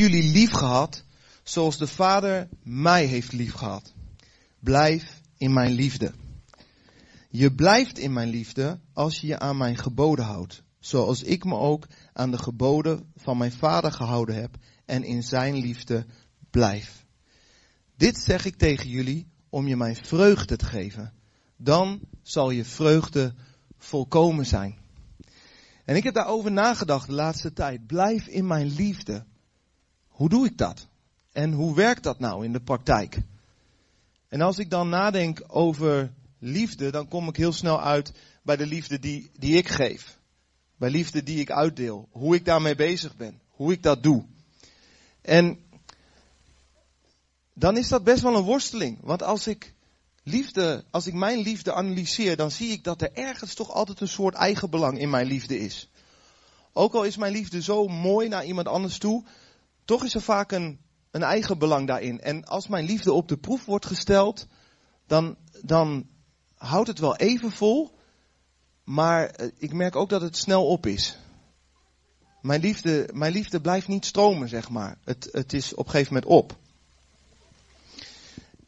jullie lief gehad zoals de Vader mij heeft lief gehad. Blijf in mijn liefde. Je blijft in mijn liefde als je je aan mijn geboden houdt, zoals ik me ook aan de geboden van mijn Vader gehouden heb en in zijn liefde blijf. Dit zeg ik tegen jullie om je mijn vreugde te geven. Dan zal je vreugde volkomen zijn. En ik heb daarover nagedacht de laatste tijd. Blijf in mijn liefde. Hoe doe ik dat? En hoe werkt dat nou in de praktijk? En als ik dan nadenk over liefde, dan kom ik heel snel uit bij de liefde die, die ik geef. Bij liefde die ik uitdeel. Hoe ik daarmee bezig ben. Hoe ik dat doe. En dan is dat best wel een worsteling. Want als ik liefde, als ik mijn liefde analyseer, dan zie ik dat er ergens toch altijd een soort eigenbelang in mijn liefde is. Ook al is mijn liefde zo mooi naar iemand anders toe, toch is er vaak een, een eigen belang daarin. En als mijn liefde op de proef wordt gesteld, dan, dan houdt het wel even vol, maar eh, ik merk ook dat het snel op is. Mijn liefde, mijn liefde blijft niet stromen, zeg maar. Het, het is op een gegeven moment op.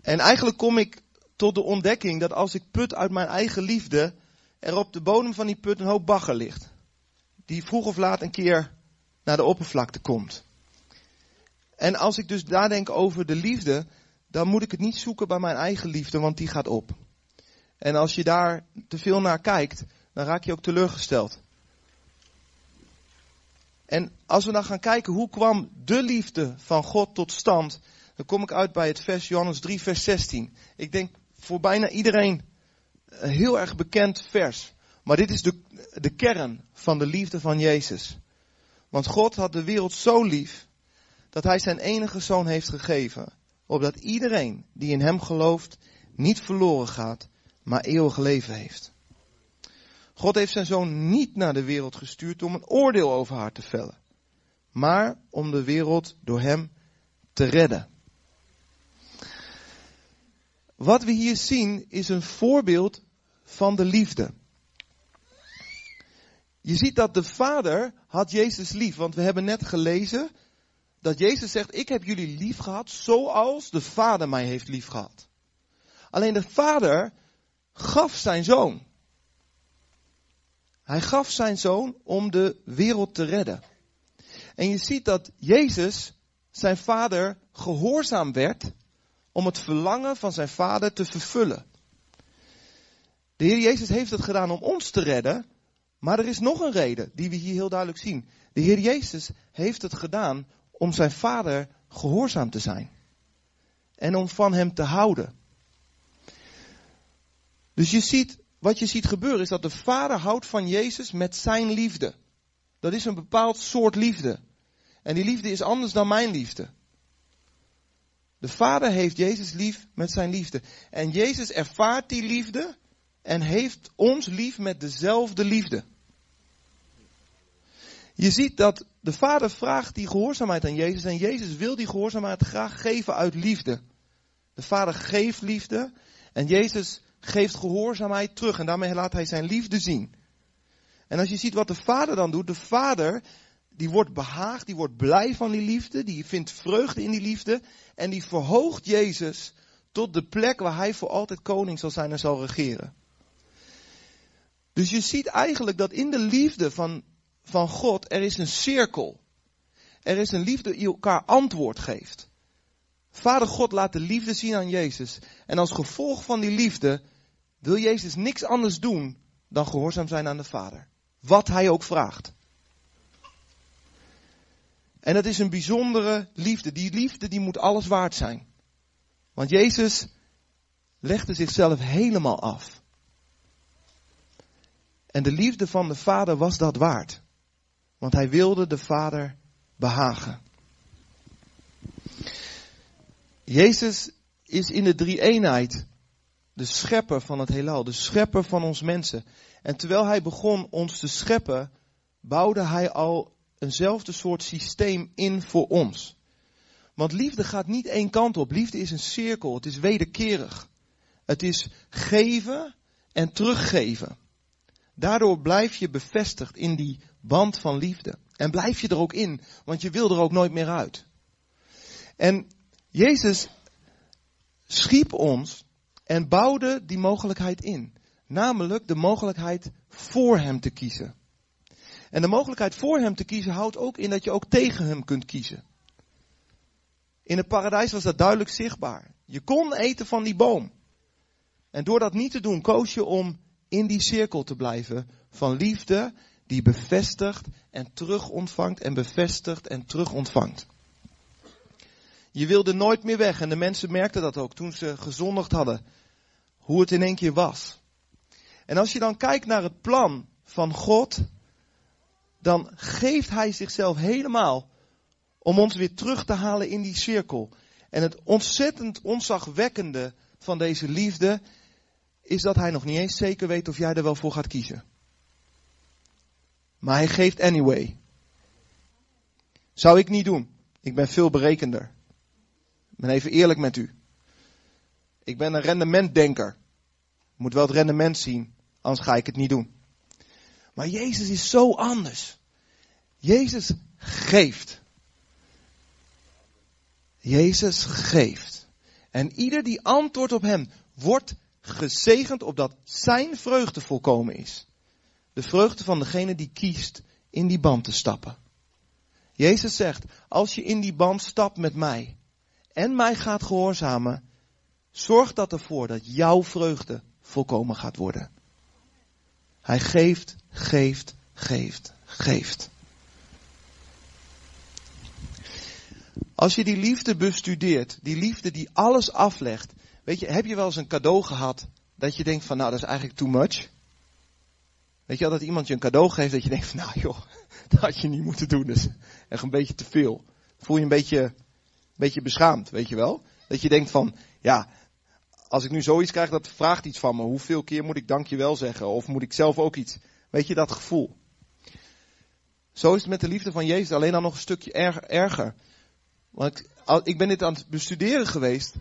En eigenlijk kom ik tot de ontdekking dat als ik put uit mijn eigen liefde, er op de bodem van die put een hoop bagger ligt. Die vroeg of laat een keer naar de oppervlakte komt. En als ik dus nadenk over de liefde, dan moet ik het niet zoeken bij mijn eigen liefde, want die gaat op. En als je daar te veel naar kijkt, dan raak je ook teleurgesteld. En als we dan gaan kijken hoe kwam de liefde van God tot stand, dan kom ik uit bij het vers Johannes 3, vers 16. Ik denk voor bijna iedereen een heel erg bekend vers. Maar dit is de, de kern van de liefde van Jezus. Want God had de wereld zo lief dat hij zijn enige zoon heeft gegeven, opdat iedereen die in hem gelooft niet verloren gaat, maar eeuwig leven heeft. God heeft zijn zoon niet naar de wereld gestuurd om een oordeel over haar te vellen, maar om de wereld door hem te redden. Wat we hier zien is een voorbeeld van de liefde. Je ziet dat de Vader had Jezus lief, want we hebben net gelezen dat Jezus zegt, ik heb jullie lief gehad zoals de Vader mij heeft lief gehad. Alleen de Vader gaf zijn zoon. Hij gaf zijn zoon om de wereld te redden. En je ziet dat Jezus zijn vader gehoorzaam werd om het verlangen van zijn vader te vervullen. De Heer Jezus heeft het gedaan om ons te redden, maar er is nog een reden die we hier heel duidelijk zien. De Heer Jezus heeft het gedaan om zijn vader gehoorzaam te zijn. En om van hem te houden. Dus je ziet, wat je ziet gebeuren is dat de vader houdt van Jezus met zijn liefde. Dat is een bepaald soort liefde. En die liefde is anders dan mijn liefde. De vader heeft Jezus lief met zijn liefde. En Jezus ervaart die liefde en heeft ons lief met dezelfde liefde. Je ziet dat de vader vraagt die gehoorzaamheid aan Jezus en Jezus wil die gehoorzaamheid graag geven uit liefde. De vader geeft liefde en Jezus geeft gehoorzaamheid terug en daarmee laat hij zijn liefde zien. En als je ziet wat de vader dan doet, de vader die wordt behaagd, die wordt blij van die liefde, die vindt vreugde in die liefde en die verhoogt Jezus tot de plek waar hij voor altijd koning zal zijn en zal regeren. Dus je ziet eigenlijk dat in de liefde van, van God er is een cirkel. Er is een liefde die elkaar antwoord geeft. Vader God laat de liefde zien aan Jezus. En als gevolg van die liefde wil Jezus niks anders doen dan gehoorzaam zijn aan de Vader. Wat hij ook vraagt. En dat is een bijzondere liefde. Die liefde die moet alles waard zijn. Want Jezus legde zichzelf helemaal af. En de liefde van de Vader was dat waard. Want hij wilde de Vader behagen. Jezus is in de drie eenheid de schepper van het heelal, de schepper van ons mensen. En terwijl hij begon ons te scheppen, bouwde hij al eenzelfde soort systeem in voor ons. Want liefde gaat niet één kant op. Liefde is een cirkel. Het is wederkerig. Het is geven en teruggeven. Daardoor blijf je bevestigd in die band van liefde. En blijf je er ook in, want je wil er ook nooit meer uit. En Jezus schiep ons en bouwde die mogelijkheid in. Namelijk de mogelijkheid voor hem te kiezen. En de mogelijkheid voor hem te kiezen houdt ook in dat je ook tegen hem kunt kiezen. In het paradijs was dat duidelijk zichtbaar. Je kon eten van die boom. En door dat niet te doen, koos je om in die cirkel te blijven van liefde die bevestigt en terug ontvangt en bevestigt en terug ontvangt. Je wilde nooit meer weg en de mensen merkten dat ook toen ze gezondigd hadden. Hoe het in één keer was. En als je dan kijkt naar het plan van God, dan geeft Hij zichzelf helemaal om ons weer terug te halen in die cirkel. En het ontzettend onzagwekkende van deze liefde is dat Hij nog niet eens zeker weet of jij er wel voor gaat kiezen. Maar Hij geeft anyway. Zou ik niet doen. Ik ben veel berekender. Ik ben even eerlijk met u. Ik ben een rendementdenker. Moet wel het rendement zien, anders ga ik het niet doen. Maar Jezus is zo anders. Jezus geeft. Jezus geeft. En ieder die antwoordt op hem, wordt gezegend opdat zijn vreugde volkomen is. De vreugde van degene die kiest in die band te stappen. Jezus zegt, als je in die band stapt met mij en mij gaat gehoorzamen, zorg dat ervoor dat jouw vreugde volkomen gaat worden. Hij geeft, geeft, geeft, geeft. Als je die liefde bestudeert, die liefde die alles aflegt, weet je, heb je wel eens een cadeau gehad dat je denkt van nou dat is eigenlijk too much? Weet je wel, dat iemand je een cadeau geeft dat je denkt van nou joh, dat had je niet moeten doen, dus echt een beetje te veel. Voel je een beetje, een beetje beschaamd, weet je wel? Dat je denkt van, ja, als ik nu zoiets krijg, dat vraagt iets van me. Hoeveel keer moet ik dankjewel zeggen? Of moet ik zelf ook iets? Weet je dat gevoel? Zo is het met de liefde van Jezus, alleen dan nog een stukje erger. Want ik, ik ben dit aan het bestuderen geweest.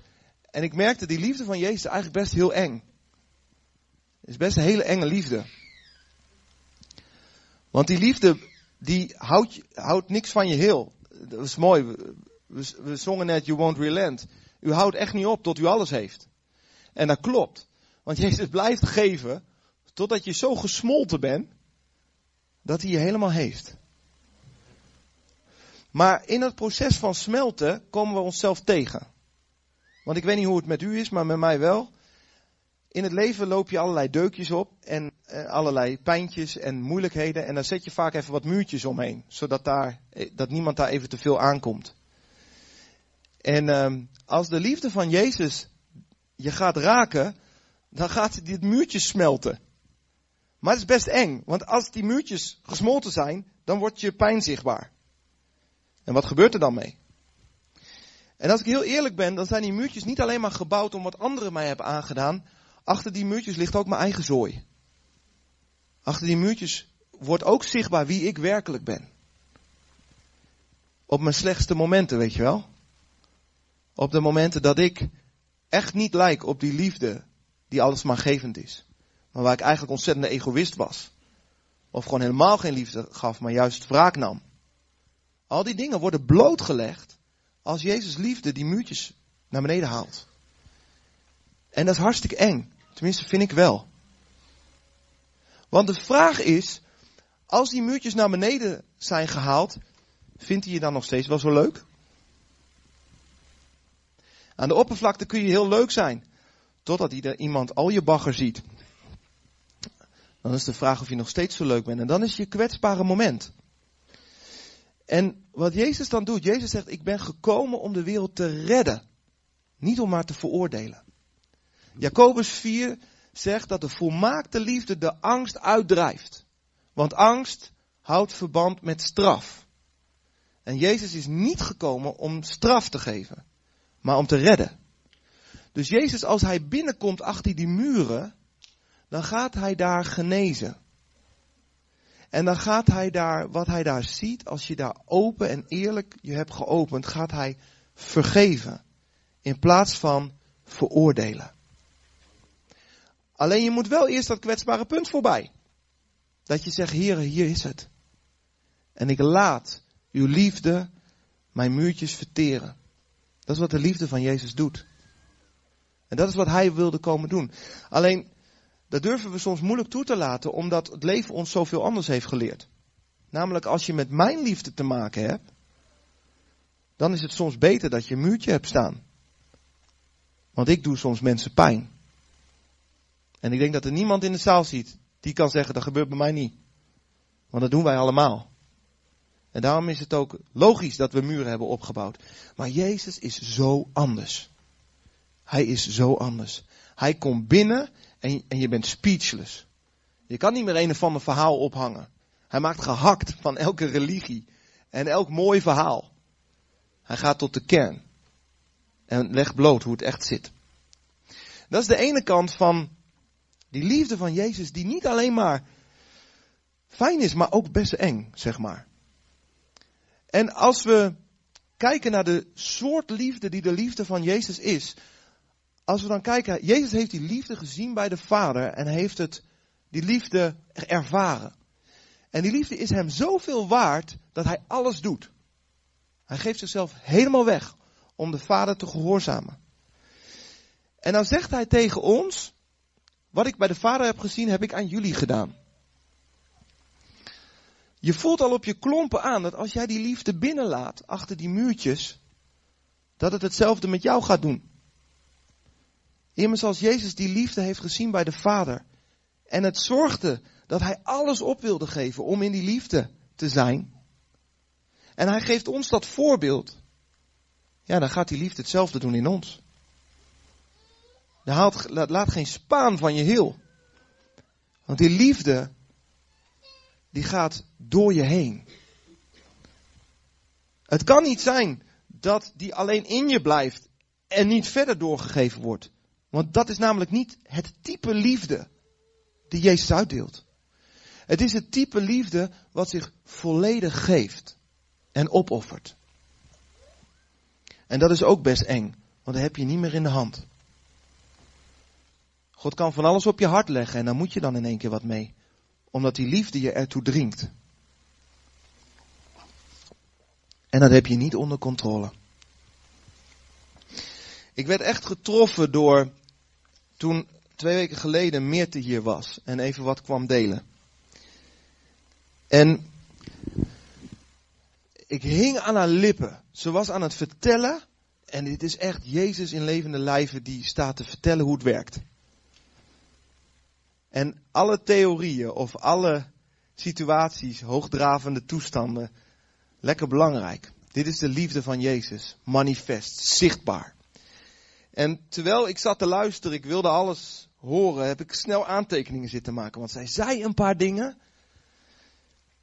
En ik merkte, die liefde van Jezus is eigenlijk best heel eng. Het is best een hele enge liefde. Want die liefde, die houdt, houdt niks van je heel. Dat is mooi. We, we, zongen net, you won't relent. U houdt echt niet op tot u alles heeft. En dat klopt. Want Jezus blijft geven totdat je zo gesmolten bent dat hij je helemaal heeft. Maar in het proces van smelten komen we onszelf tegen. Want ik weet niet hoe het met u is, maar met mij wel. In het leven loop je allerlei deukjes op en eh, allerlei pijntjes en moeilijkheden. En dan zet je vaak even wat muurtjes omheen, zodat daar, eh, dat niemand daar even te veel aankomt. En uh, als de liefde van Jezus je gaat raken, dan gaat dit muurtje smelten. Maar het is best eng, want als die muurtjes gesmolten zijn, dan wordt je pijn zichtbaar. En wat gebeurt er dan mee? En als ik heel eerlijk ben, dan zijn die muurtjes niet alleen maar gebouwd om wat anderen mij hebben aangedaan. Achter die muurtjes ligt ook mijn eigen zooi. Achter die muurtjes wordt ook zichtbaar wie ik werkelijk ben. Op mijn slechtste momenten, weet je wel. Op de momenten dat ik echt niet lijk op die liefde die alles maar gevend is. Maar waar ik eigenlijk ontzettende egoïst was. Of gewoon helemaal geen liefde gaf, maar juist wraak nam. Al die dingen worden blootgelegd als Jezus liefde die muurtjes naar beneden haalt. En dat is hartstikke eng. Tenminste, vind ik wel. Want de vraag is, als die muurtjes naar beneden zijn gehaald, vindt hij je dan nog steeds wel zo leuk? Aan de oppervlakte kun je heel leuk zijn, totdat iemand al je bagger ziet. Dan is de vraag of je nog steeds zo leuk bent. En dan is je kwetsbare moment. En wat Jezus dan doet, Jezus zegt, ik ben gekomen om de wereld te redden. Niet om maar te veroordelen. Jacobus 4 zegt dat de volmaakte liefde de angst uitdrijft. Want angst houdt verband met straf. En Jezus is niet gekomen om straf te geven, maar om te redden. Dus Jezus, als hij binnenkomt achter die muren, dan gaat hij daar genezen. En dan gaat hij daar, wat hij daar ziet, als je daar open en eerlijk je hebt geopend, gaat hij vergeven. In plaats van veroordelen. Alleen je moet wel eerst dat kwetsbare punt voorbij. Dat je zegt, Heer, hier is het. En ik laat uw liefde mijn muurtjes verteren. Dat is wat de liefde van Jezus doet. En dat is wat hij wilde komen doen. Alleen, dat durven we soms moeilijk toe te laten, omdat het leven ons zoveel anders heeft geleerd. Namelijk, als je met mijn liefde te maken hebt, dan is het soms beter dat je een muurtje hebt staan. Want ik doe soms mensen pijn. En ik denk dat er niemand in de zaal ziet die kan zeggen, dat gebeurt bij mij niet. Want dat doen wij allemaal. En daarom is het ook logisch dat we muren hebben opgebouwd. Maar Jezus is zo anders. Hij is zo anders. Hij komt binnen en, en je bent speechless. Je kan niet meer een of ander verhaal ophangen. Hij maakt gehakt van elke religie en elk mooi verhaal. Hij gaat tot de kern. En legt bloot hoe het echt zit. Dat is de ene kant van die liefde van Jezus die niet alleen maar fijn is, maar ook best eng, zeg maar. En als we kijken naar de soort liefde die de liefde van Jezus is. Als we dan kijken, Jezus heeft die liefde gezien bij de Vader en heeft het, die liefde ervaren. En die liefde is hem zoveel waard dat hij alles doet. Hij geeft zichzelf helemaal weg om de Vader te gehoorzamen. En dan zegt hij tegen ons, wat ik bij de Vader heb gezien, heb ik aan jullie gedaan. Je voelt al op je klompen aan dat als jij die liefde binnenlaat achter die muurtjes, dat het hetzelfde met jou gaat doen. Immers als Jezus die liefde heeft gezien bij de Vader en het zorgde dat hij alles op wilde geven om in die liefde te zijn. En hij geeft ons dat voorbeeld. Ja, dan gaat die liefde hetzelfde doen in ons. Haalt, laat geen spaan van je heel. Want die liefde, die gaat door je heen. Het kan niet zijn dat die alleen in je blijft en niet verder doorgegeven wordt. Want dat is namelijk niet het type liefde die Jezus uitdeelt. Het is het type liefde wat zich volledig geeft en opoffert. En dat is ook best eng, want dan heb je niet meer in de hand. God kan van alles op je hart leggen en dan moet je dan in één keer wat mee. Omdat die liefde je ertoe dringt. En dat heb je niet onder controle. Ik werd echt getroffen door toen twee weken geleden Meerte hier was en even wat kwam delen. En ik hing aan haar lippen. Ze was aan het vertellen. En dit is echt Jezus in levende lijven die staat te vertellen hoe het werkt. En alle theorieën of alle situaties, hoogdravende toestanden, lekker belangrijk. Dit is de liefde van Jezus, manifest, zichtbaar. En terwijl ik zat te luisteren, ik wilde alles horen, heb ik snel aantekeningen zitten maken. Want zij zei een paar dingen.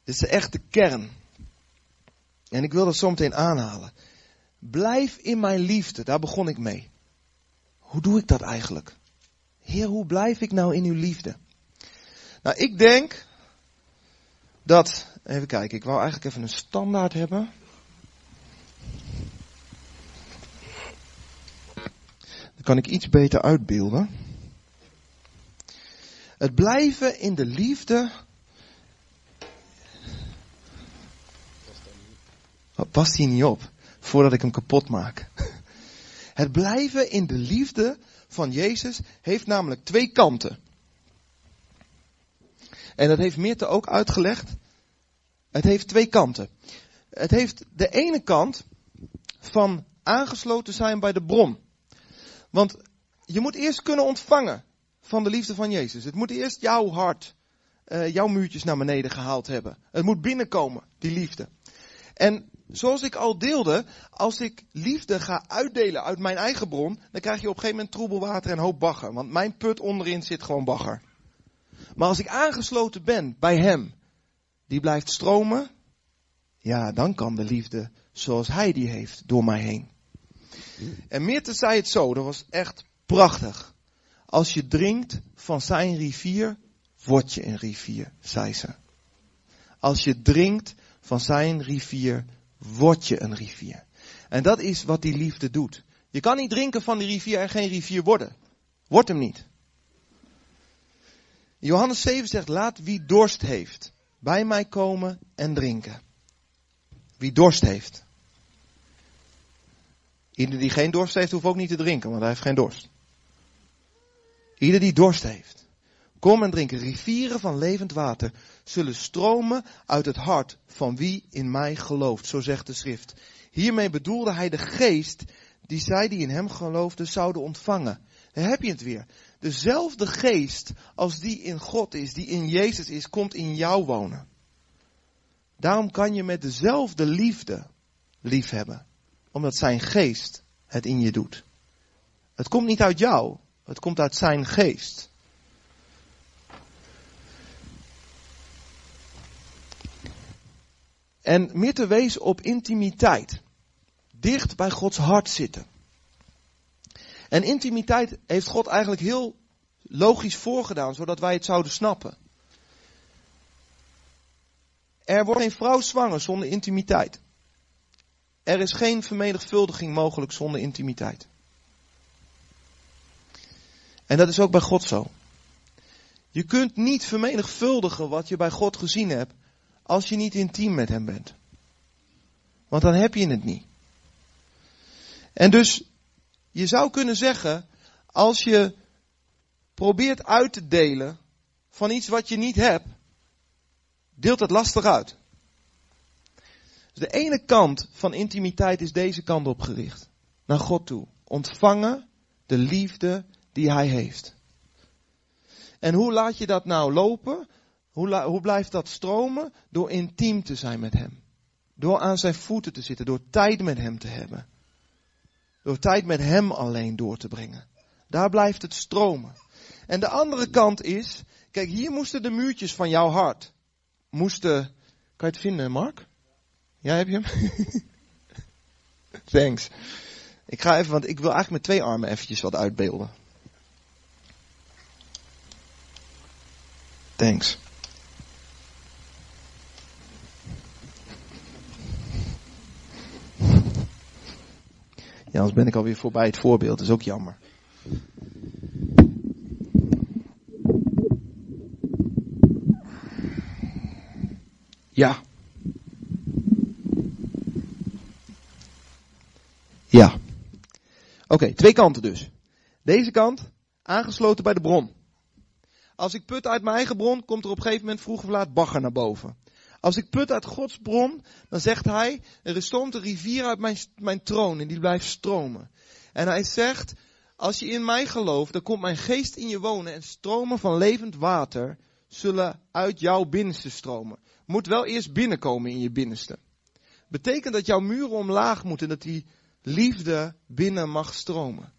Dit is de echte kern. En ik wil dat zo meteen aanhalen. Blijf in mijn liefde, daar begon ik mee. Hoe doe ik dat eigenlijk? Heer, hoe blijf ik nou in uw liefde? Nou, ik denk dat, even kijken, ik wou eigenlijk even een standaard hebben. Dan kan ik iets beter uitbeelden. Het blijven in de liefde. Oh, past hier niet op, voordat ik hem kapot maak. Het blijven in de liefde van Jezus heeft namelijk twee kanten. En dat heeft Meerte ook uitgelegd. Het heeft twee kanten. Het heeft de ene kant van aangesloten zijn bij de bron. Want je moet eerst kunnen ontvangen van de liefde van Jezus. Het moet eerst jouw hart, uh, jouw muurtjes naar beneden gehaald hebben. Het moet binnenkomen, die liefde. En zoals ik al deelde, als ik liefde ga uitdelen uit mijn eigen bron, dan krijg je op een gegeven moment troebel water en hoop bagger. Want mijn put onderin zit gewoon bagger. Maar als ik aangesloten ben bij Hem, die blijft stromen, ja, dan kan de liefde zoals Hij die heeft door mij heen. En Meerte zei het zo, dat was echt prachtig. Als je drinkt van zijn rivier, word je een rivier, zei ze. Als je drinkt van zijn rivier, word je een rivier. En dat is wat die liefde doet. Je kan niet drinken van die rivier en geen rivier worden. Wordt hem niet. Johannes 7 zegt, laat wie dorst heeft bij mij komen en drinken. Wie dorst heeft. Ieder die geen dorst heeft, hoeft ook niet te drinken, want hij heeft geen dorst. Ieder die dorst heeft. Kom en drink. Rivieren van levend water zullen stromen uit het hart van wie in mij gelooft, zo zegt de schrift. Hiermee bedoelde hij de geest die zij die in hem geloofden zouden ontvangen. Daar heb je het weer. Dezelfde geest als die in God is, die in Jezus is, komt in jou wonen. Daarom kan je met dezelfde liefde lief hebben. Omdat zijn geest het in je doet. Het komt niet uit jou, het komt uit zijn geest. En meer te wezen op intimiteit. Dicht bij Gods hart zitten. En intimiteit heeft God eigenlijk heel logisch voorgedaan, zodat wij het zouden snappen. Er wordt geen vrouw zwanger zonder intimiteit. Er is geen vermenigvuldiging mogelijk zonder intimiteit. En dat is ook bij God zo. Je kunt niet vermenigvuldigen wat je bij God gezien hebt als je niet intiem met Hem bent. Want dan heb je het niet. En dus, je zou kunnen zeggen, als je probeert uit te delen van iets wat je niet hebt, deelt het lastig uit. Dus de ene kant van intimiteit is deze kant op gericht. Naar God toe. Ontvangen de liefde die Hij heeft. En hoe laat je dat nou lopen? Hoe, hoe blijft dat stromen? Door intiem te zijn met Hem. Door aan zijn voeten te zitten. Door tijd met Hem te hebben. Door tijd met Hem alleen door te brengen. Daar blijft het stromen. En de andere kant is, kijk hier moesten de muurtjes van jouw hart, moesten, kan je het vinden Mark? Ja, heb je hem? Thanks. Ik ga even, want ik wil eigenlijk met twee armen eventjes wat uitbeelden. Thanks. Ja, anders ben ik alweer voorbij het voorbeeld. Dat is ook jammer. Ja. Ja. Oké, twee kanten dus. Deze kant, aangesloten bij de bron. Als ik put uit mijn eigen bron, komt er op een gegeven moment vroeg of laat bagger naar boven. Als ik put uit Gods bron, dan zegt hij, er stroomt een rivier uit mijn, mijn troon en die blijft stromen. En hij zegt, als je in mij gelooft, dan komt mijn geest in je wonen en stromen van levend water zullen uit jouw binnenste stromen. Moet wel eerst binnenkomen in je binnenste. Betekent dat jouw muren omlaag moeten, dat die liefde binnen mag stromen.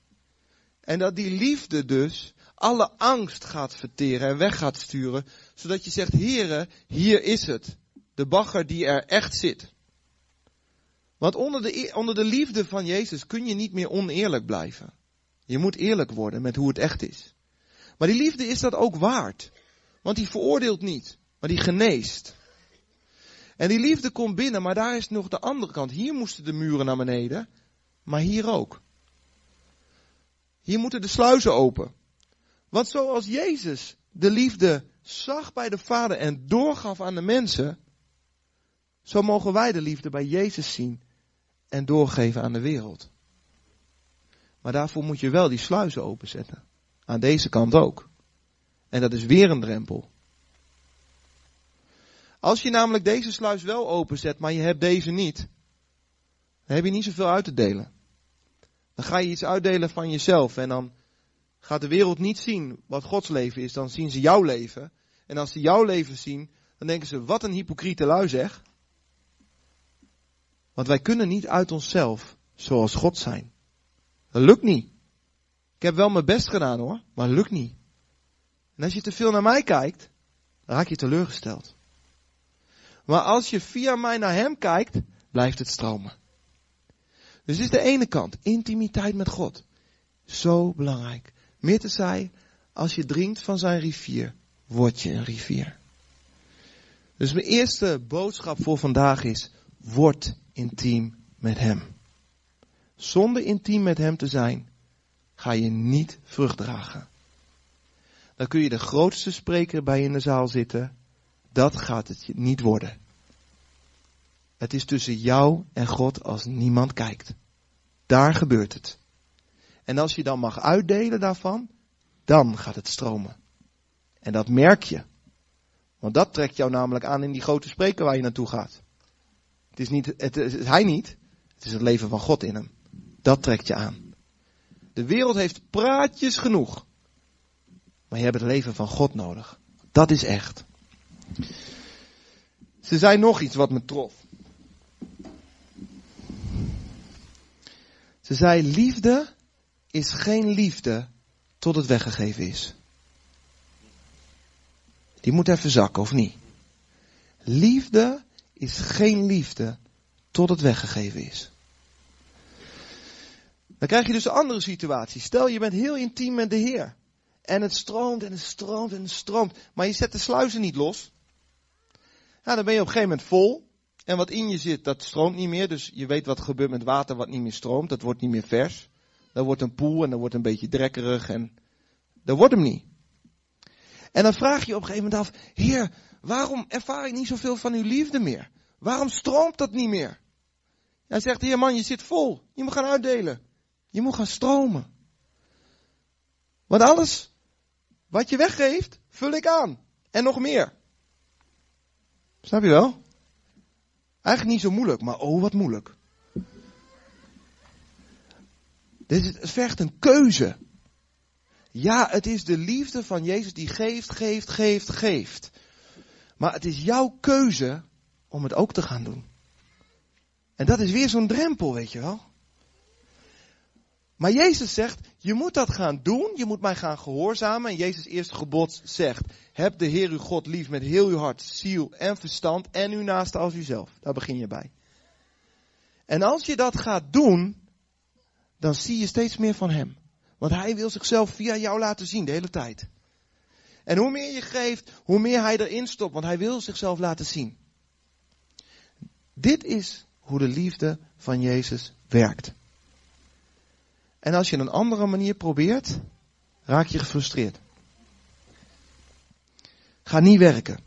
En dat die liefde dus alle angst gaat verteren en weg gaat sturen, zodat je zegt, heren, hier is het. De bagger die er echt zit. Want onder de, e-, onder de liefde van Jezus kun je niet meer oneerlijk blijven. Je moet eerlijk worden met hoe het echt is. Maar die liefde is dat ook waard. Want die veroordeelt niet, maar die geneest. En die liefde komt binnen, maar daar is nog de andere kant. Hier moesten de muren naar beneden, maar hier ook. Hier moeten de sluizen open. Want zoals Jezus de liefde zag bij de Vader en doorgaf aan de mensen, zo mogen wij de liefde bij Jezus zien en doorgeven aan de wereld. Maar daarvoor moet je wel die sluizen openzetten. Aan deze kant ook. En dat is weer een drempel. Als je namelijk deze sluis wel openzet, maar je hebt deze niet, dan heb je niet zoveel uit te delen. Dan ga je iets uitdelen van jezelf en dan gaat de wereld niet zien wat Gods leven is, dan zien ze jouw leven. En als ze jouw leven zien, dan denken ze, wat een hypocriete lui zeg. Want wij kunnen niet uit onszelf zoals God zijn. Dat lukt niet. Ik heb wel mijn best gedaan hoor, maar het lukt niet. En als je te veel naar mij kijkt, raak je teleurgesteld. Maar als je via mij naar hem kijkt, blijft het stromen. Dus dit is de ene kant, intimiteit met God. Zo belangrijk. Meer zei, als je drinkt van zijn rivier, word je een rivier. Dus mijn eerste boodschap voor vandaag is, word intiem met hem. Zonder intiem met hem te zijn, ga je niet vrucht dragen. Dan kun je de grootste spreker bij in de zaal zitten. Dat gaat het niet worden. Het is tussen jou en God als niemand kijkt. daar gebeurt het. En als je dan mag uitdelen daarvan, dan gaat het stromen. En dat merk je. Want dat trekt jou namelijk aan in die grote spreker waar je naartoe gaat. Het is, niet, het is hij niet, het is het leven van God in hem. Dat trekt je aan. De wereld heeft praatjes genoeg. Maar je hebt het leven van God nodig. Dat is echt. Ze zei nog iets wat me trof. Ze zei, liefde is geen liefde tot het weggegeven is. Die moet even zakken, of niet? Liefde is geen liefde tot het weggegeven is. Dan krijg je dus een andere situatie. Stel je bent heel intiem met de Heer. En het stroomt en het stroomt en het stroomt. Maar je zet de sluizen niet los. Ja, dan ben je op een gegeven moment vol. En wat in je zit, dat stroomt niet meer. Dus je weet wat gebeurt met water wat niet meer stroomt. Dat wordt niet meer vers. Dat wordt een poel en dat wordt een beetje drekkerig. En dat wordt hem niet. En dan vraag je op een gegeven moment af, Heer, waarom ervaar ik niet zoveel van uw liefde meer? Waarom stroomt dat niet meer? Hij zegt, Heer man, je zit vol. Je moet gaan uitdelen. Je moet gaan stromen. Want alles wat je weggeeft, vul ik aan. En nog meer. Snap je wel? Eigenlijk niet zo moeilijk, maar oh wat moeilijk. Dit het vergt een keuze. Ja, het is de liefde van Jezus die geeft, geeft, geeft, geeft. Maar het is jouw keuze om het ook te gaan doen. En dat is weer zo'n drempel, weet je wel. Maar Jezus zegt, je moet dat gaan doen, je moet mij gaan gehoorzamen. En Jezus' eerste gebod zegt, heb de Heer uw God lief met heel uw hart, ziel en verstand en uw naaste als uzelf. Daar begin je bij. En als je dat gaat doen, dan zie je steeds meer van Hem. Want Hij wil zichzelf via jou laten zien de hele tijd. En hoe meer je geeft, hoe meer Hij erin stopt, want Hij wil zichzelf laten zien. Dit is hoe de liefde van Jezus werkt. En als je een andere manier probeert, raak je gefrustreerd. Ga niet werken.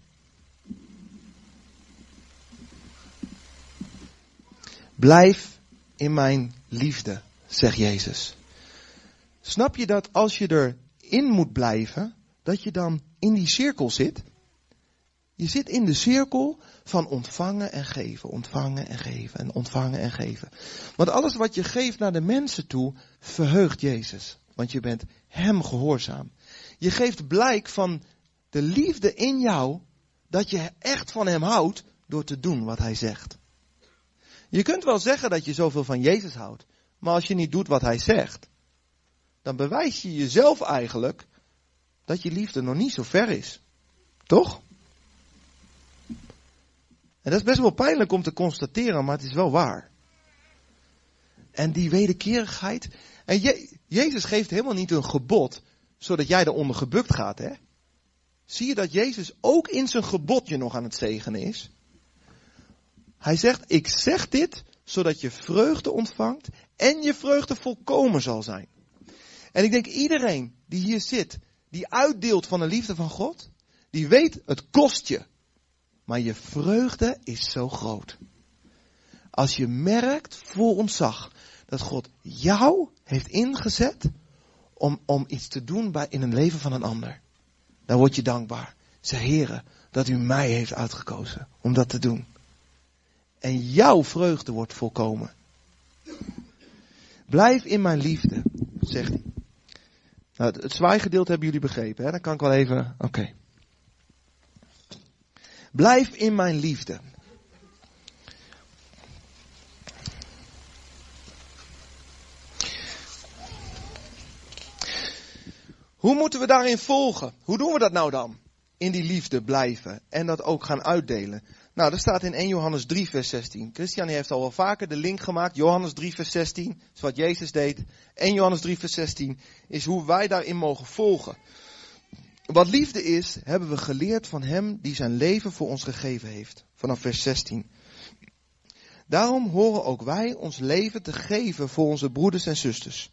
Blijf in mijn liefde, zegt Jezus. Snap je dat als je erin moet blijven, dat je dan in die cirkel zit? Je zit in de cirkel van ontvangen en geven, ontvangen en geven en ontvangen en geven. Want alles wat je geeft naar de mensen toe, verheugt Jezus. Want je bent Hem gehoorzaam. Je geeft blijk van de liefde in jou, dat je echt van Hem houdt door te doen wat Hij zegt. Je kunt wel zeggen dat je zoveel van Jezus houdt, maar als je niet doet wat Hij zegt, dan bewijs je jezelf eigenlijk dat je liefde nog niet zo ver is. Toch? En dat is best wel pijnlijk om te constateren, maar het is wel waar. En die wederkerigheid. En Je, Jezus geeft helemaal niet een gebod, zodat jij eronder gebukt gaat, hè? Zie je dat Jezus ook in zijn gebodje nog aan het zegenen is? Hij zegt, ik zeg dit, zodat je vreugde ontvangt en je vreugde volkomen zal zijn. En ik denk iedereen die hier zit, die uitdeelt van de liefde van God, die weet, het kost je. Maar je vreugde is zo groot. Als je merkt, vol ontzag, dat God jou heeft ingezet om, om iets te doen bij, in een leven van een ander. Dan word je dankbaar. Zeg, heren, dat u mij heeft uitgekozen om dat te doen. En jouw vreugde wordt volkomen. Blijf in mijn liefde, zegt hij. Nou, het, het zwaaigedeelte hebben jullie begrepen, hè? Dan kan ik wel even, oké. Blijf in mijn liefde. Hoe moeten we daarin volgen? Hoe doen we dat nou dan? In die liefde blijven en dat ook gaan uitdelen. Nou, dat staat in 1 Johannes 3, vers 16. Christian heeft al wel vaker de link gemaakt. Johannes 3, vers 16 is wat Jezus deed. 1 Johannes 3, vers 16 is hoe wij daarin mogen volgen. Wat liefde is, hebben we geleerd van Hem die zijn leven voor ons gegeven heeft. Vanaf vers 16. Daarom horen ook wij ons leven te geven voor onze broeders en zusters.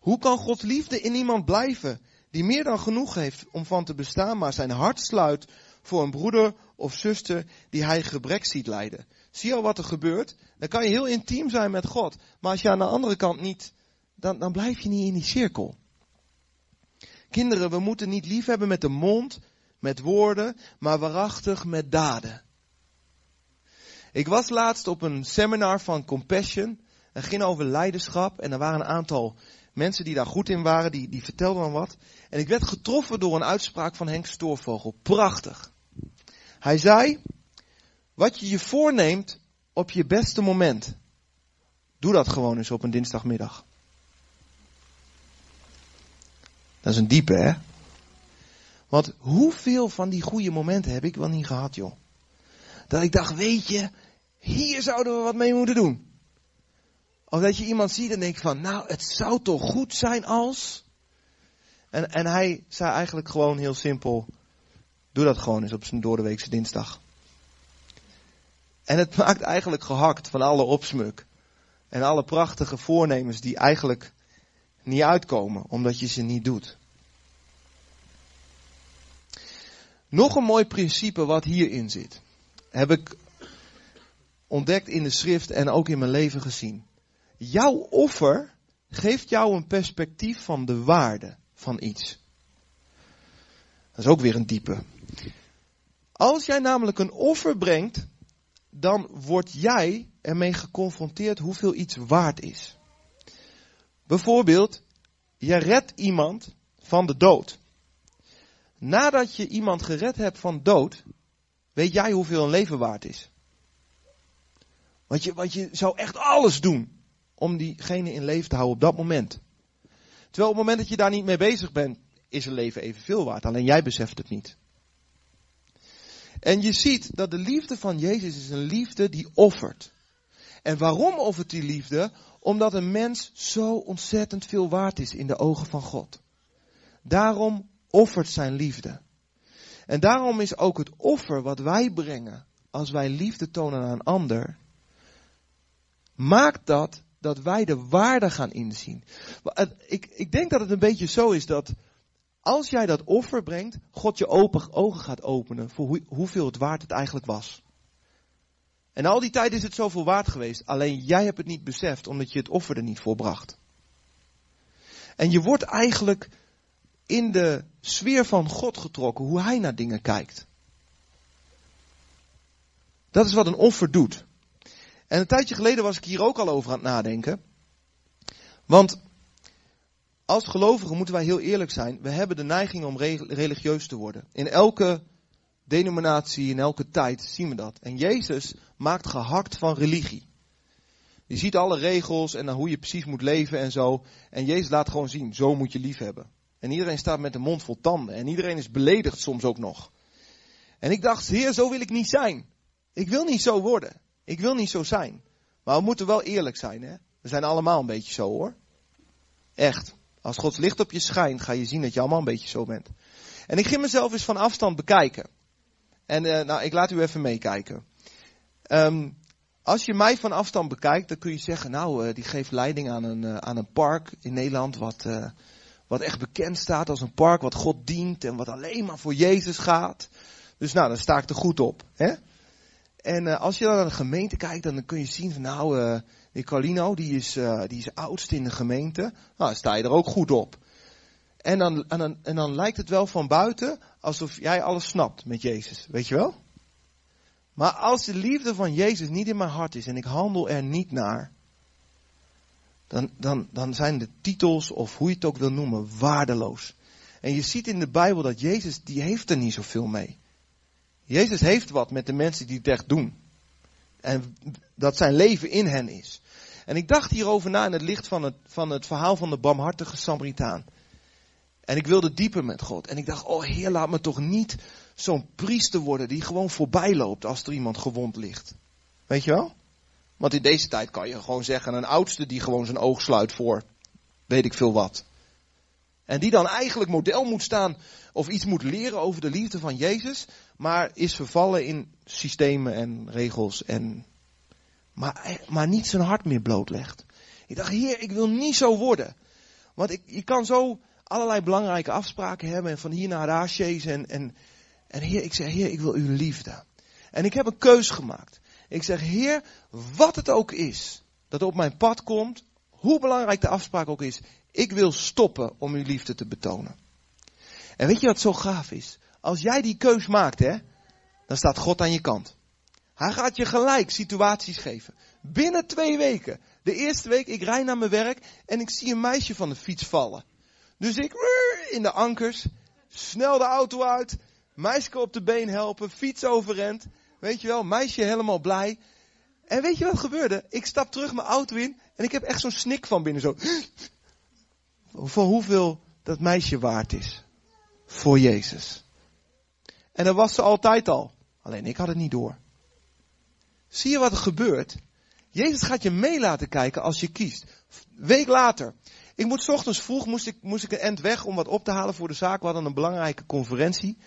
Hoe kan Gods liefde in iemand blijven die meer dan genoeg heeft om van te bestaan, maar zijn hart sluit voor een broeder of zuster die hij gebrek ziet lijden? zie je al wat er gebeurt? Dan kan je heel intiem zijn met God. Maar als je aan de andere kant niet, dan, dan blijf je niet in die cirkel. Kinderen, we moeten niet lief hebben met de mond, met woorden, maar waarachtig met daden. Ik was laatst op een seminar van Compassion. Het ging over leiderschap en er waren een aantal mensen die daar goed in waren, die, die vertelden dan wat. En ik werd getroffen door een uitspraak van Henk Stoorvogel. Prachtig. Hij zei, wat je je voorneemt op je beste moment, doe dat gewoon eens op een dinsdagmiddag. Dat is een diepe, hè? Want hoeveel van die goede momenten heb ik wel niet gehad, joh? Dat ik dacht, weet je, hier zouden we wat mee moeten doen. Of dat je iemand ziet en denkt van, nou, het zou toch goed zijn als. En, en hij zei eigenlijk gewoon heel simpel, doe dat gewoon eens op zijn doordeweekse dinsdag. En het maakt eigenlijk gehakt van alle opsmuk. En alle prachtige voornemens die eigenlijk niet uitkomen, omdat je ze niet doet. Nog een mooi principe wat hierin zit, heb ik ontdekt in de schrift en ook in mijn leven gezien. Jouw offer geeft jou een perspectief van de waarde van iets. Dat is ook weer een diepe. Als jij namelijk een offer brengt, dan word jij ermee geconfronteerd hoeveel iets waard is. Bijvoorbeeld, je redt iemand van de dood. Nadat je iemand gered hebt van dood, weet jij hoeveel een leven waard is. Want je, want je zou echt alles doen om diegene in leven te houden op dat moment. Terwijl op het moment dat je daar niet mee bezig bent, is een leven evenveel waard. Alleen jij beseft het niet. En je ziet dat de liefde van Jezus is een liefde die offert. En waarom offert die liefde? Omdat een mens zo ontzettend veel waard is in de ogen van God. Daarom offert zijn liefde. En daarom is ook het offer wat wij brengen als wij liefde tonen aan een ander, maakt dat dat wij de waarde gaan inzien. Ik, ik denk dat het een beetje zo is dat als jij dat offer brengt, God je open, ogen gaat openen voor hoe, hoeveel het waard het eigenlijk was. En al die tijd is het zoveel waard geweest, alleen jij hebt het niet beseft omdat je het offer er niet voor bracht. En je wordt eigenlijk in de sfeer van God getrokken, hoe hij naar dingen kijkt. Dat is wat een offer doet. En een tijdje geleden was ik hier ook al over aan het nadenken. Want als gelovigen moeten wij heel eerlijk zijn. We hebben de neiging om religieus te worden. In elke denominatie, in elke tijd zien we dat. En Jezus maakt gehakt van religie. Je ziet alle regels en hoe je precies moet leven en zo. En Jezus laat gewoon zien, zo moet je lief hebben. En iedereen staat met een mond vol tanden. En iedereen is beledigd soms ook nog. En ik dacht, heer, zo wil ik niet zijn. Ik wil niet zo worden. Ik wil niet zo zijn. Maar we moeten wel eerlijk zijn, hè. We zijn allemaal een beetje zo, hoor. Echt. Als Gods licht op je schijnt, ga je zien dat je allemaal een beetje zo bent. En ik ging mezelf eens van afstand bekijken. En uh, nou, ik laat u even meekijken. Um, als je mij van afstand bekijkt, dan kun je zeggen, nou, uh, die geeft leiding aan een, uh, aan een park in Nederland wat, wat echt bekend staat als een park wat God dient en wat alleen maar voor Jezus gaat. Dus nou, dan sta ik er goed op. Hè? En uh, als je dan naar de gemeente kijkt, dan kun je zien van nou, uh, die Carlino, die is, uh, die is oudste in de gemeente. Nou, dan sta je er ook goed op. En dan, en, dan, en dan lijkt het wel van buiten alsof jij alles snapt met Jezus, weet je wel? Maar als de liefde van Jezus niet in mijn hart is en ik handel er niet naar, dan, dan, dan zijn de titels, of hoe je het ook wil noemen, waardeloos. En je ziet in de Bijbel dat Jezus, die heeft er niet zoveel mee. Jezus heeft wat met de mensen die het echt doen. En dat zijn leven in hen is. En ik dacht hierover na in het licht van het, van het verhaal van de barmhartige Samaritaan. En ik wilde dieper met God. En ik dacht, oh Heer, laat me toch niet zo'n priester worden die gewoon voorbij loopt als er iemand gewond ligt. Weet je wel? Want in deze tijd kan je gewoon zeggen, een oudste die gewoon zijn oog sluit voor weet ik veel wat. En die dan eigenlijk model moet staan of iets moet leren over de liefde van Jezus, maar is vervallen in systemen en regels en maar, maar niet zijn hart meer blootlegt. Ik dacht, heer, ik wil niet zo worden. Want ik, je kan zo allerlei belangrijke afspraken hebben en van hier naar daar en, en, en heer, ik zei, heer, ik wil uw liefde. En ik heb een keus gemaakt. Ik zeg, Heer, wat het ook is dat op mijn pad komt, hoe belangrijk de afspraak ook is, ik wil stoppen om uw liefde te betonen. En weet je wat zo gaaf is? Als jij die keus maakt, hè, dan staat God aan je kant. Hij gaat je gelijk situaties geven. Binnen twee weken. De eerste week, ik rijd naar mijn werk en ik zie een meisje van de fiets vallen. Dus ik in de ankers, snel de auto uit, meisje op de been helpen, fiets overrent. Weet je wel, meisje helemaal blij. En weet je wat gebeurde? Ik stap terug mijn auto in en ik heb echt zo'n snik van binnen. Zo. Voor hoeveel dat meisje waard is. Voor Jezus. En dat was ze altijd al. Alleen ik had het niet door. Zie je wat er gebeurt? Jezus gaat je mee laten kijken als je kiest. Week later. Ik moet ochtends vroeg moest ik, moest ik een end weg om wat op te halen voor de zaak. We hadden een belangrijke conferentie.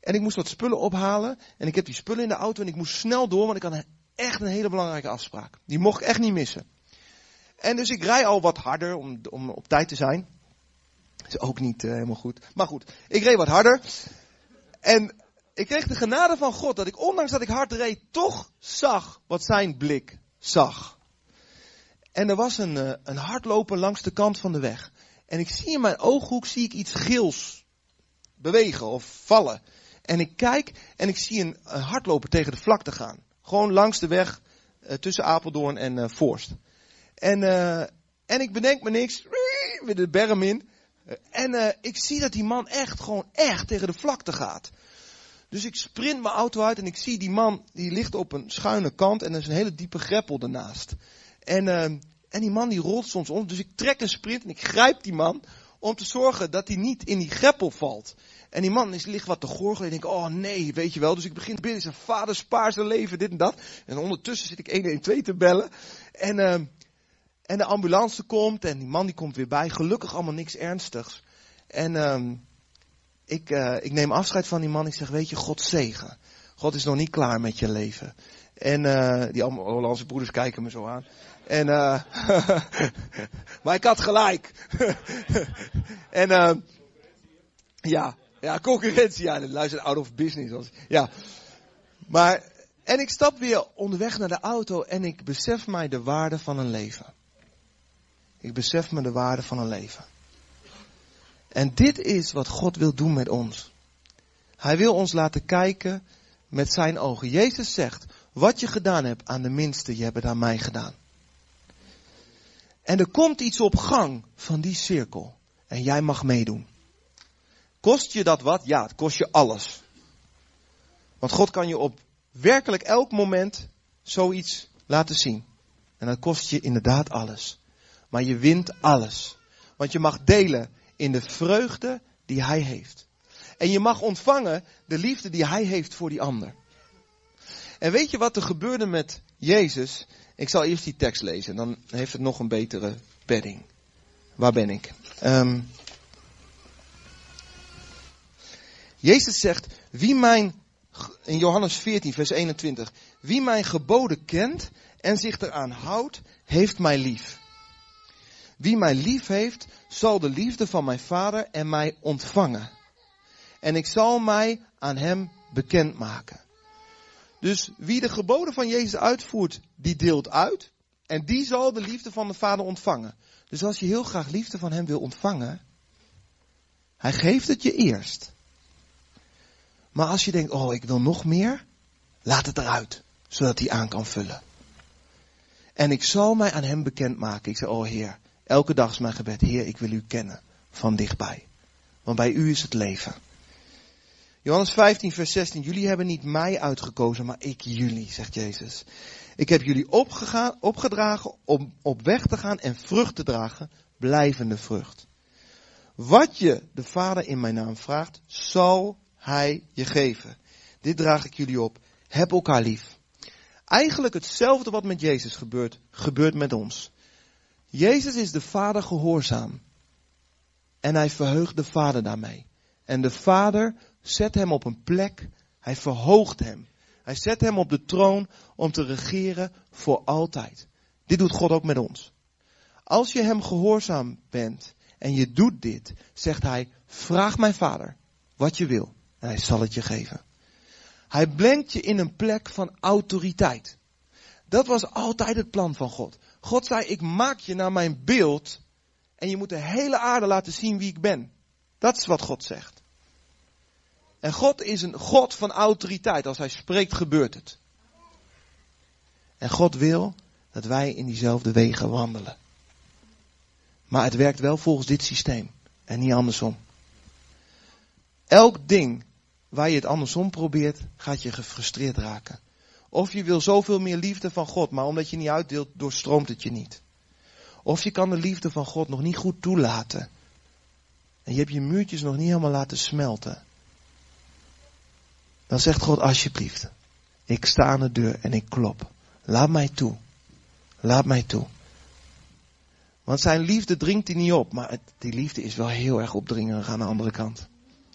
En ik moest wat spullen ophalen. En ik heb die spullen in de auto en ik moest snel door, want ik had echt een hele belangrijke afspraak. Die mocht ik echt niet missen. En dus ik rij al wat harder om, om op tijd te zijn. Is ook niet uh, helemaal goed. Maar goed, ik reed wat harder. En ik kreeg de genade van God dat ik, ondanks dat ik hard reed, toch zag wat zijn blik zag. En er was een, uh, een hardloper langs de kant van de weg. En ik zie in mijn ooghoek zie ik iets gils bewegen of vallen. En ik kijk en ik zie een, hardloper tegen de vlakte gaan. Gewoon langs de weg uh, tussen Apeldoorn en Voorst. En, uh, en ik bedenk me niks. Weer de berm in. En ik zie dat die man echt gewoon echt tegen de vlakte gaat. Dus ik sprint mijn auto uit en ik zie die man, die ligt op een schuine kant en er is een hele diepe greppel ernaast. En, uh, en die man die rolt soms om, dus ik trek een sprint en ik grijp die man om te zorgen dat hij niet in die greppel valt. En die man is, ligt wat te gorgelen en ik denk, oh nee, weet je wel. Dus ik begin te bidden, zijn vader spaar zijn leven, dit en dat. En ondertussen zit ik 112 te bellen. En, uh, en de ambulance komt en die man die komt weer bij. Gelukkig allemaal niks ernstigs. En... Uh, ik, uh, ik neem afscheid van die man. Ik zeg, weet je, God zegen. God is nog niet klaar met je leven. En uh, die Hollandse broeders kijken me zo aan. En, uh, maar ik had gelijk. en, uh, ja, ja, concurrentie, ja, luister out of business. Ja, maar, en ik stap weer onderweg naar de auto en ik besef mij de waarde van een leven. Ik besef me de waarde van een leven. En dit is wat God wil doen met ons. Hij wil ons laten kijken met zijn ogen. Jezus zegt, wat je gedaan hebt aan de minste, je hebt het aan mij gedaan. En er komt iets op gang van die cirkel. En jij mag meedoen. Kost je dat wat? Ja, het kost je alles. Want God kan je op werkelijk elk moment zoiets laten zien. En dat kost je inderdaad alles. Maar je wint alles. Want je mag delen in de vreugde die hij heeft. En je mag ontvangen de liefde die hij heeft voor die ander. En weet je wat er gebeurde met Jezus? Ik zal eerst die tekst lezen, dan heeft het nog een betere bedding. Waar ben ik? Um, Jezus zegt, wie mijn, in Johannes 14, vers 21, wie mijn geboden kent en zich eraan houdt, heeft mij lief. Wie mij lief heeft, zal de liefde van mijn vader en mij ontvangen. En ik zal mij aan hem bekendmaken. Dus wie de geboden van Jezus uitvoert, die deelt uit. En die zal de liefde van de vader ontvangen. Dus als je heel graag liefde van hem wil ontvangen, hij geeft het je eerst. Maar als je denkt, oh ik wil nog meer, laat het eruit. Zodat hij aan kan vullen. En ik zal mij aan hem bekendmaken. Ik zeg, oh Heer, Elke dag is mijn gebed, Heer, ik wil u kennen van dichtbij. Want bij u is het leven. Johannes 15, vers 16. Jullie hebben niet mij uitgekozen, maar ik jullie, zegt Jezus. Ik heb jullie opgegaan, opgedragen om op weg te gaan en vrucht te dragen, blijvende vrucht. Wat je de Vader in mijn naam vraagt, zal Hij je geven. Dit draag ik jullie op. Heb elkaar lief. Eigenlijk hetzelfde wat met Jezus gebeurt, gebeurt met ons. Jezus is de Vader gehoorzaam. En hij verheugt de Vader daarmee. En de Vader zet hem op een plek. Hij verhoogt hem. Hij zet hem op de troon om te regeren voor altijd. Dit doet God ook met ons. Als je hem gehoorzaam bent en je doet dit, zegt hij, vraag mijn vader wat je wil en hij zal het je geven. Hij brengt je in een plek van autoriteit. Dat was altijd het plan van God. God zei, ik maak je naar mijn beeld en je moet de hele aarde laten zien wie ik ben. Dat is wat God zegt. En God is een God van autoriteit. Als hij spreekt, gebeurt het. En God wil dat wij in diezelfde wegen wandelen. Maar het werkt wel volgens dit systeem en niet andersom. Elk ding waar je het andersom probeert, gaat je gefrustreerd raken. Of je wil zoveel meer liefde van God, maar omdat je niet uitdeelt, doorstroomt het je niet. Of je kan de liefde van God nog niet goed toelaten. En je hebt je muurtjes nog niet helemaal laten smelten. Dan zegt God alsjeblieft, ik sta aan de deur en ik klop. Laat mij toe. Laat mij toe. Want zijn liefde dringt hij niet op, maar die liefde is wel heel erg opdringerig aan de andere kant.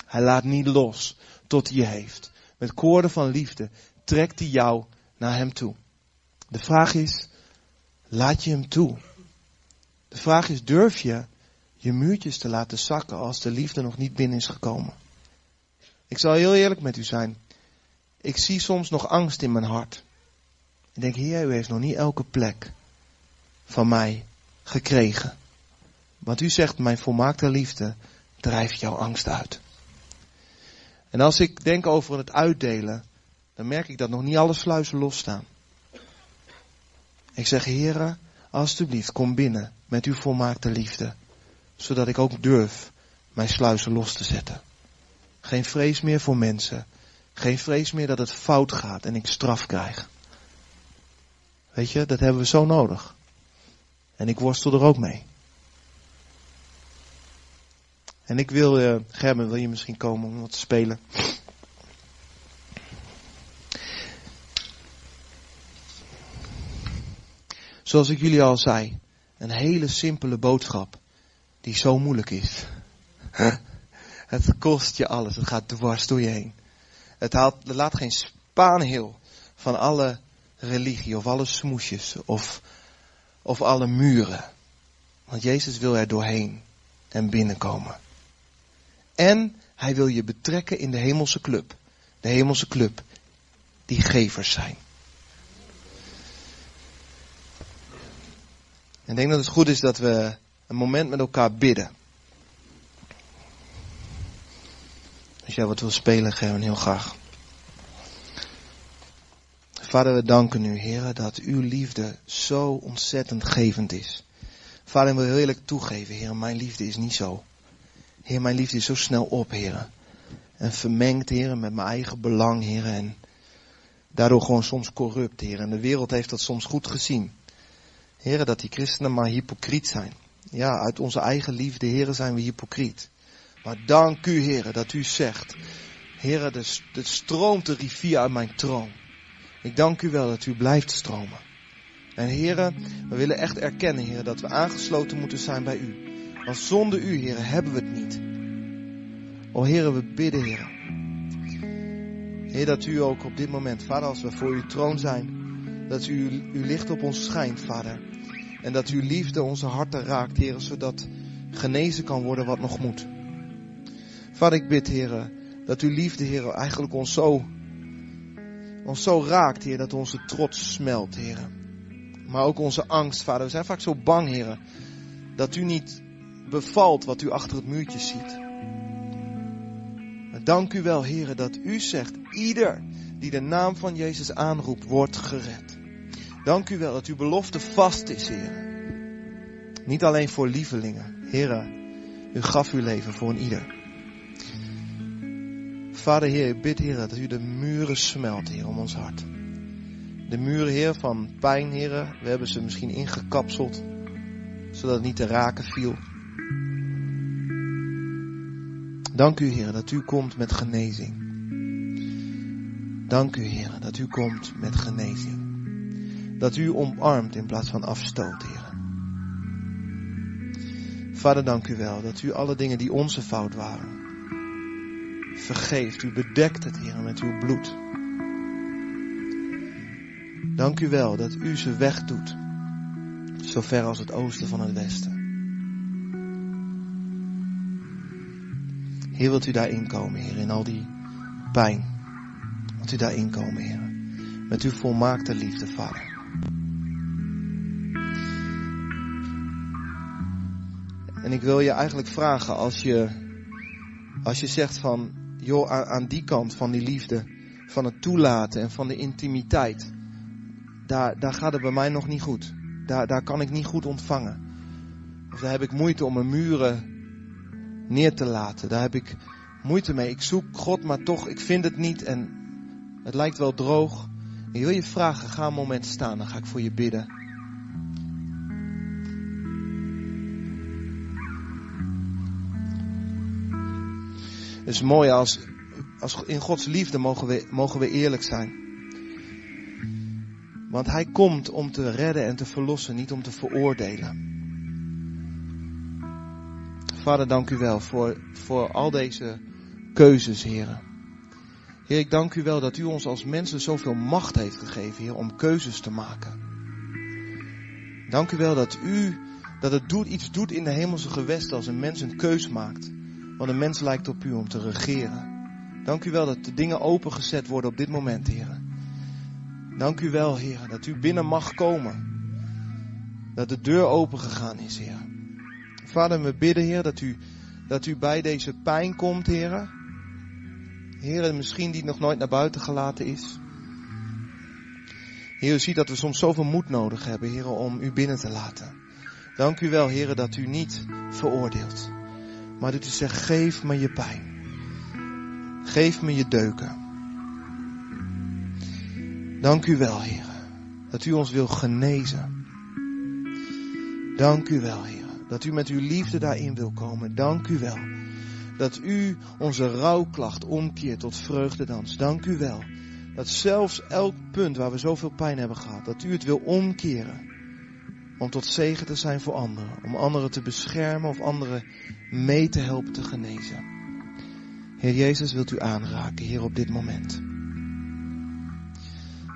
Hij laat niet los tot hij je heeft. Met koorden van liefde trekt hij jou naar hem toe. De vraag is, laat je hem toe? De vraag is, durf je je muurtjes te laten zakken als de liefde nog niet binnen is gekomen? Ik zal heel eerlijk met u zijn. Ik zie soms nog angst in mijn hart. Ik denk, Heer, u heeft nog niet elke plek van mij gekregen. Want u zegt, mijn volmaakte liefde drijft jouw angst uit. En als ik denk over het uitdelen, dan merk ik dat nog niet alle sluizen losstaan. Ik zeg, heren, alstublieft, kom binnen met uw volmaakte liefde. Zodat ik ook durf mijn sluizen los te zetten. Geen vrees meer voor mensen. Geen vrees meer dat het fout gaat en ik straf krijg. Weet je, dat hebben we zo nodig. En ik worstel er ook mee. En ik wil, uh, Gerben, wil je misschien komen om wat te spelen? Zoals ik jullie al zei, een hele simpele boodschap die zo moeilijk is. Het kost je alles, het gaat dwars door je heen. Het, haalt, laat geen spaanheel van alle religie of alle smoesjes of, of alle muren. Want Jezus wil er doorheen en binnenkomen. En hij wil je betrekken in de hemelse club. De hemelse club die gevers zijn. Ik denk dat het goed is dat we een moment met elkaar bidden. Als jij wat wil spelen, Gerben, heel graag. Vader, we danken u, heren, dat uw liefde zo ontzettend gevend is. Vader, ik wil heel eerlijk toegeven, heren, mijn liefde is niet zo. Heer, mijn liefde is zo snel op, heren. En vermengd, heren, met mijn eigen belang, heren. En daardoor gewoon soms corrupt, heren. En de wereld heeft dat soms goed gezien. Heren, dat die christenen maar hypocriet zijn. Ja, uit onze eigen liefde, heren, zijn we hypocriet. Maar dank u, heren, dat u zegt, heren, er stroomt de rivier uit mijn troon. Ik dank u wel dat u blijft stromen. En heren, we willen echt erkennen, heren, dat we aangesloten moeten zijn bij u. Want zonder u, heren, hebben we het niet. O heren, we bidden, heren. Heer, dat u ook op dit moment, vader, als we voor uw troon zijn, dat u uw licht op ons schijnt, vader. En dat uw liefde onze harten raakt, heren, zodat genezen kan worden wat nog moet. Vader, ik bid, heren, dat uw liefde, heren, eigenlijk ons zo, ons zo raakt, heer, dat onze trots smelt, heren. Maar ook onze angst, vader. We zijn vaak zo bang, heren, dat u niet bevalt wat u achter het muurtje ziet. Maar dank u wel, heren, dat u zegt, ieder die de naam van Jezus aanroept, wordt gered. Dank u wel dat uw belofte vast is, heren. Niet alleen voor lievelingen. Heren, u gaf uw leven voor een ieder. Vader Heer, ik bid Heer dat u de muren smelt, Heer, om ons hart. De muren, Heer, van pijn, Heer, we hebben ze misschien ingekapseld, zodat het niet te raken viel. Dank u, Heer, dat u komt met genezing. Dank u, Heer, dat u komt met genezing. Dat u omarmt in plaats van afstoot, Heer. Vader, dank u wel dat u alle dingen die onze fout waren, vergeeft. U bedekt het, Heer, met uw bloed. Dank u wel dat u ze wegdoet, zo ver als het oosten van het westen. Heer, wilt u daarin komen, Heer, in al die pijn. Wilt u daarin komen, Heer. Met uw volmaakte liefde, Vader. En ik wil je eigenlijk vragen als je, als je zegt van, joh, aan, aan die kant van die liefde, van het toelaten en van de intimiteit, daar, daar gaat het bij mij nog niet goed. Daar, daar kan ik niet goed ontvangen. Of daar heb ik moeite om mijn muren neer te laten. Daar heb ik moeite mee. Ik zoek God, maar toch, ik vind het niet en het lijkt wel droog. Ik wil je vragen, ga een moment staan, dan ga ik voor je bidden. Het is mooi als, als in Gods liefde mogen we, mogen we eerlijk zijn. Want Hij komt om te redden en te verlossen, niet om te veroordelen. Vader, dank u wel voor, voor al deze keuzes, heren. Heer, ik dank u wel dat u ons als mensen zoveel macht heeft gegeven, Heer, om keuzes te maken. Dank u wel dat u, dat het doet, iets doet in de hemelse gewesten als een mens een keus maakt. Want een mens lijkt op u om te regeren. Dank u wel dat de dingen opengezet worden op dit moment, Heer. Dank u wel, Heer, dat u binnen mag komen. Dat de deur open gegaan is, Heer. Vader, we bidden, Heer, dat u, dat u bij deze pijn komt, Heer. Heer, misschien die nog nooit naar buiten gelaten is. Heer, u ziet dat we soms zoveel moed nodig hebben, Heer, om u binnen te laten. Dank u wel, Heer, dat u niet veroordeelt. Maar dat u zegt, geef me je pijn. Geef me je deuken. Dank u wel, Heer, dat u ons wil genezen. Dank u wel, Heer, dat u met uw liefde daarin wil komen. Dank u wel, dat u onze rouwklacht omkeert tot vreugdedans. Dank u wel, dat zelfs elk punt waar we zoveel pijn hebben gehad, dat u het wil omkeren. Om tot zegen te zijn voor anderen. Om anderen te beschermen of anderen mee te helpen te genezen. Heer Jezus wilt u aanraken, Heer, op dit moment.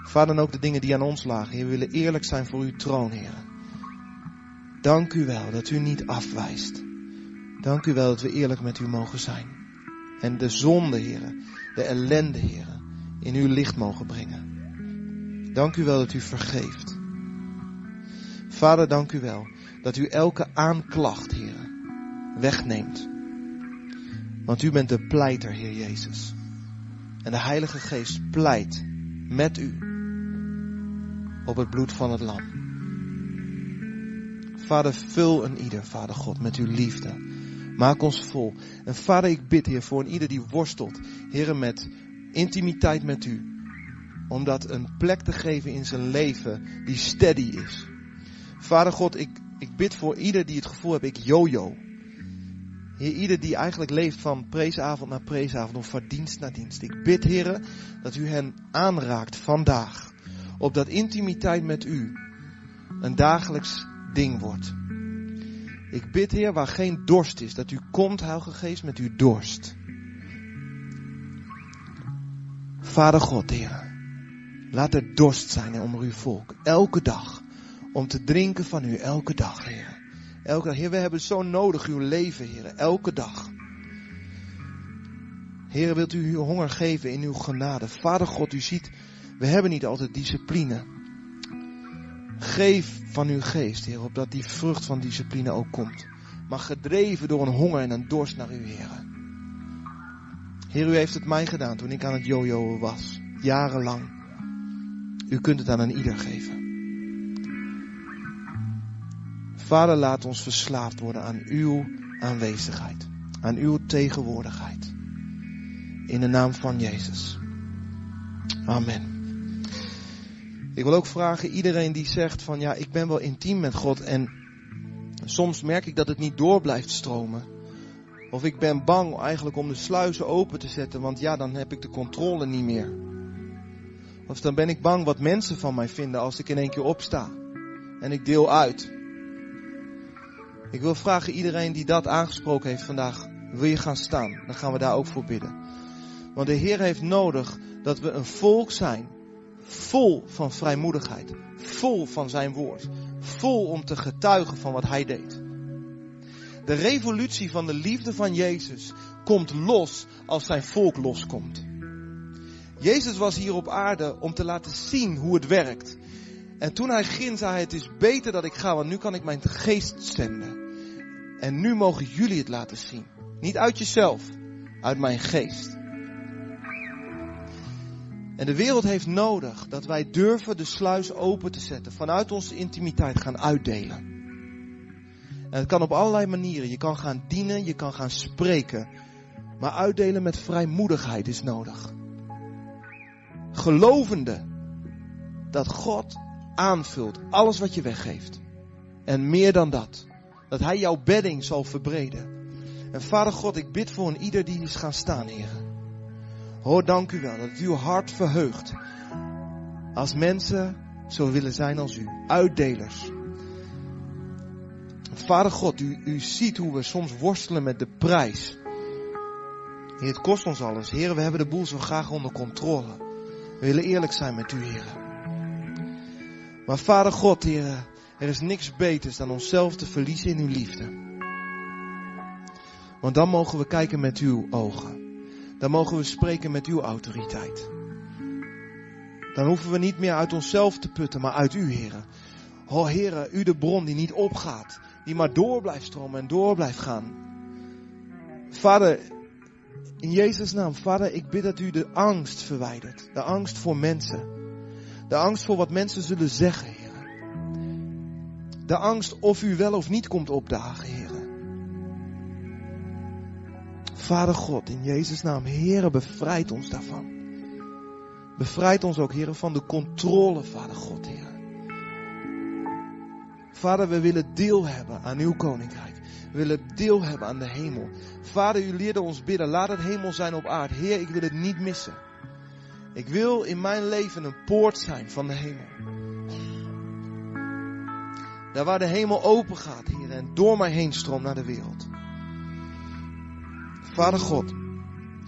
Vader, en ook de dingen die aan ons lagen. Heer, we willen eerlijk zijn voor uw troon, Heer. Dank u wel dat u niet afwijst. Dank u wel dat we eerlijk met u mogen zijn. En de zonde, Heer, de ellende, Heer, in uw licht mogen brengen. Dank u wel dat u vergeeft. Vader, dank u wel dat u elke aanklacht, Heer, wegneemt. Want u bent de pleiter, Heer Jezus. En de Heilige Geest pleit met u op het bloed van het lam. Vader, vul een ieder, Vader God, met uw liefde. Maak ons vol. En Vader, ik bid, Heer, voor een ieder die worstelt, Heer, met intimiteit met u. Om dat een plek te geven in zijn leven die steady is. Vader God, ik, ik bid voor ieder die het gevoel heeft, ik jojo. Heer, ieder die eigenlijk leeft van preesavond naar preesavond of van dienst naar dienst. Ik bid, Heer, dat u hen aanraakt vandaag. Opdat intimiteit met u een dagelijks ding wordt. Ik bid, Heer, waar geen dorst is, dat u komt, Heilige Geest, met uw dorst. Vader God, Heer, laat er dorst zijn onder uw volk, elke dag, om te drinken van u, elke dag, Heer. Elke dag, Heer, we hebben zo nodig uw leven, Heer, elke dag. Heer, wilt u uw honger geven in uw genade. Vader God, u ziet, we hebben niet altijd discipline. Geef van uw geest, Heer, opdat die vrucht van discipline ook komt. Maar gedreven door een honger en een dorst naar u, Heer. Heer, u heeft het mij gedaan toen ik aan het jojoen was. Jarenlang. U kunt het aan een ieder geven. Vader, laat ons verslaafd worden aan uw aanwezigheid. Aan uw tegenwoordigheid. In de naam van Jezus. Amen. Ik wil ook vragen, iedereen die zegt van ja, ik ben wel intiem met God en soms merk ik dat het niet door blijft stromen. Of ik ben bang eigenlijk om de sluizen open te zetten, want ja, dan heb ik de controle niet meer. Of dan ben ik bang wat mensen van mij vinden als ik in één keer opsta en ik deel uit. Ik wil vragen iedereen die dat aangesproken heeft vandaag, wil je gaan staan? Dan gaan we daar ook voor bidden. Want de Heer heeft nodig dat we een volk zijn, vol van vrijmoedigheid, vol van zijn woord, vol om te getuigen van wat hij deed. De revolutie van de liefde van Jezus komt los als zijn volk loskomt. Jezus was hier op aarde om te laten zien hoe het werkt. En toen hij ging, zei hij, het is beter dat ik ga, want nu kan ik mijn geest zenden. En nu mogen jullie het laten zien. Niet uit jezelf, uit mijn geest. En de wereld heeft nodig dat wij durven de sluis open te zetten. Vanuit onze intimiteit gaan uitdelen. En het kan op allerlei manieren. Je kan gaan dienen, je kan gaan spreken. Maar uitdelen met vrijmoedigheid is nodig. Gelovende dat God aanvult alles wat je weggeeft. En meer dan dat. Dat Hij jouw bedding zal verbreden. En Vader God, ik bid voor een ieder die is gaan staan, Heer. Hoor, dank u wel dat het uw hart verheugt. Als mensen zo willen zijn als u. Uitdelers. Vader God, u, u ziet hoe we soms worstelen met de prijs. Het kost ons alles. Heer, we hebben de boel zo graag onder controle. We willen eerlijk zijn met u, Heer. Maar Vader God, Heer, er is niks beters dan onszelf te verliezen in uw liefde. Want dan mogen we kijken met uw ogen. Dan mogen we spreken met uw autoriteit. Dan hoeven we niet meer uit onszelf te putten, maar uit u, heren. O heren, u de bron die niet opgaat, die maar door blijft stromen en door blijft gaan. Vader, in Jezus' naam, Vader, ik bid dat u de angst verwijdert. De angst voor mensen. De angst voor wat mensen zullen zeggen, heren. De angst of u wel of niet komt opdagen, heren. Vader God, in Jezus' naam, Heere, bevrijd ons daarvan. Bevrijd ons ook, Heere, van de controle, Vader God, Heere. Vader, we willen deel hebben aan uw koninkrijk. We willen deel hebben aan de hemel. Vader, u leerde ons bidden. Laat het hemel zijn op aarde. Heer, ik wil het niet missen. Ik wil in mijn leven een poort zijn van de hemel. Daar waar de hemel open gaat, Heer, en door mij heen stroomt naar de wereld. Vader God,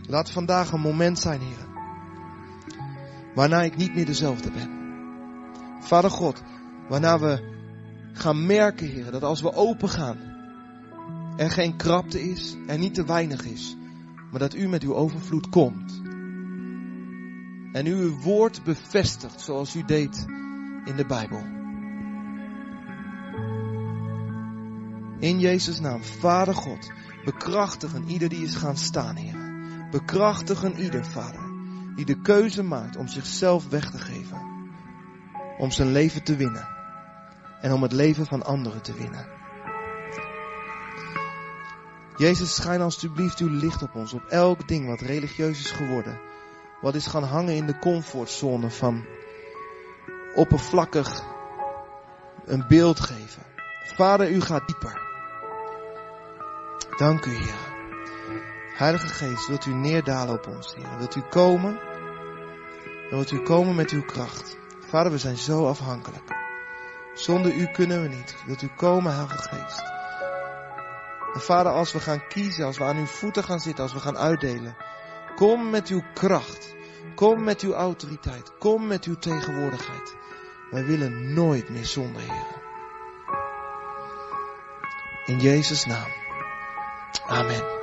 laat vandaag een moment zijn, Heer. Waarna ik niet meer dezelfde ben. Vader God, waarna we gaan merken, Heer, dat als we open gaan, er geen krapte is, er niet te weinig is, maar dat u met uw overvloed komt. En u uw woord bevestigt zoals u deed in de Bijbel. In Jezus' naam, Vader God, Bekrachtigen ieder die is gaan staan, Heer. Bekrachtigen ieder, Vader, die de keuze maakt om zichzelf weg te geven. Om zijn leven te winnen. En om het leven van anderen te winnen. Jezus, schijn alstublieft uw licht op ons, op elk ding wat religieus is geworden. Wat is gaan hangen in de comfortzone van oppervlakkig een beeld geven. Vader, u gaat dieper. Dank u, Heer. Heilige Geest, wilt u neerdalen op ons, Heer. Wilt u komen? Wilt u komen met uw kracht? Vader, we zijn zo afhankelijk. Zonder u kunnen we niet. Wilt u komen, Heilige Geest? En Vader, als we gaan kiezen, als we aan uw voeten gaan zitten, als we gaan uitdelen. Kom met uw kracht. Kom met uw autoriteit. Kom met uw tegenwoordigheid. Wij willen nooit meer zonder, Heer. In Jezus' naam. Amen.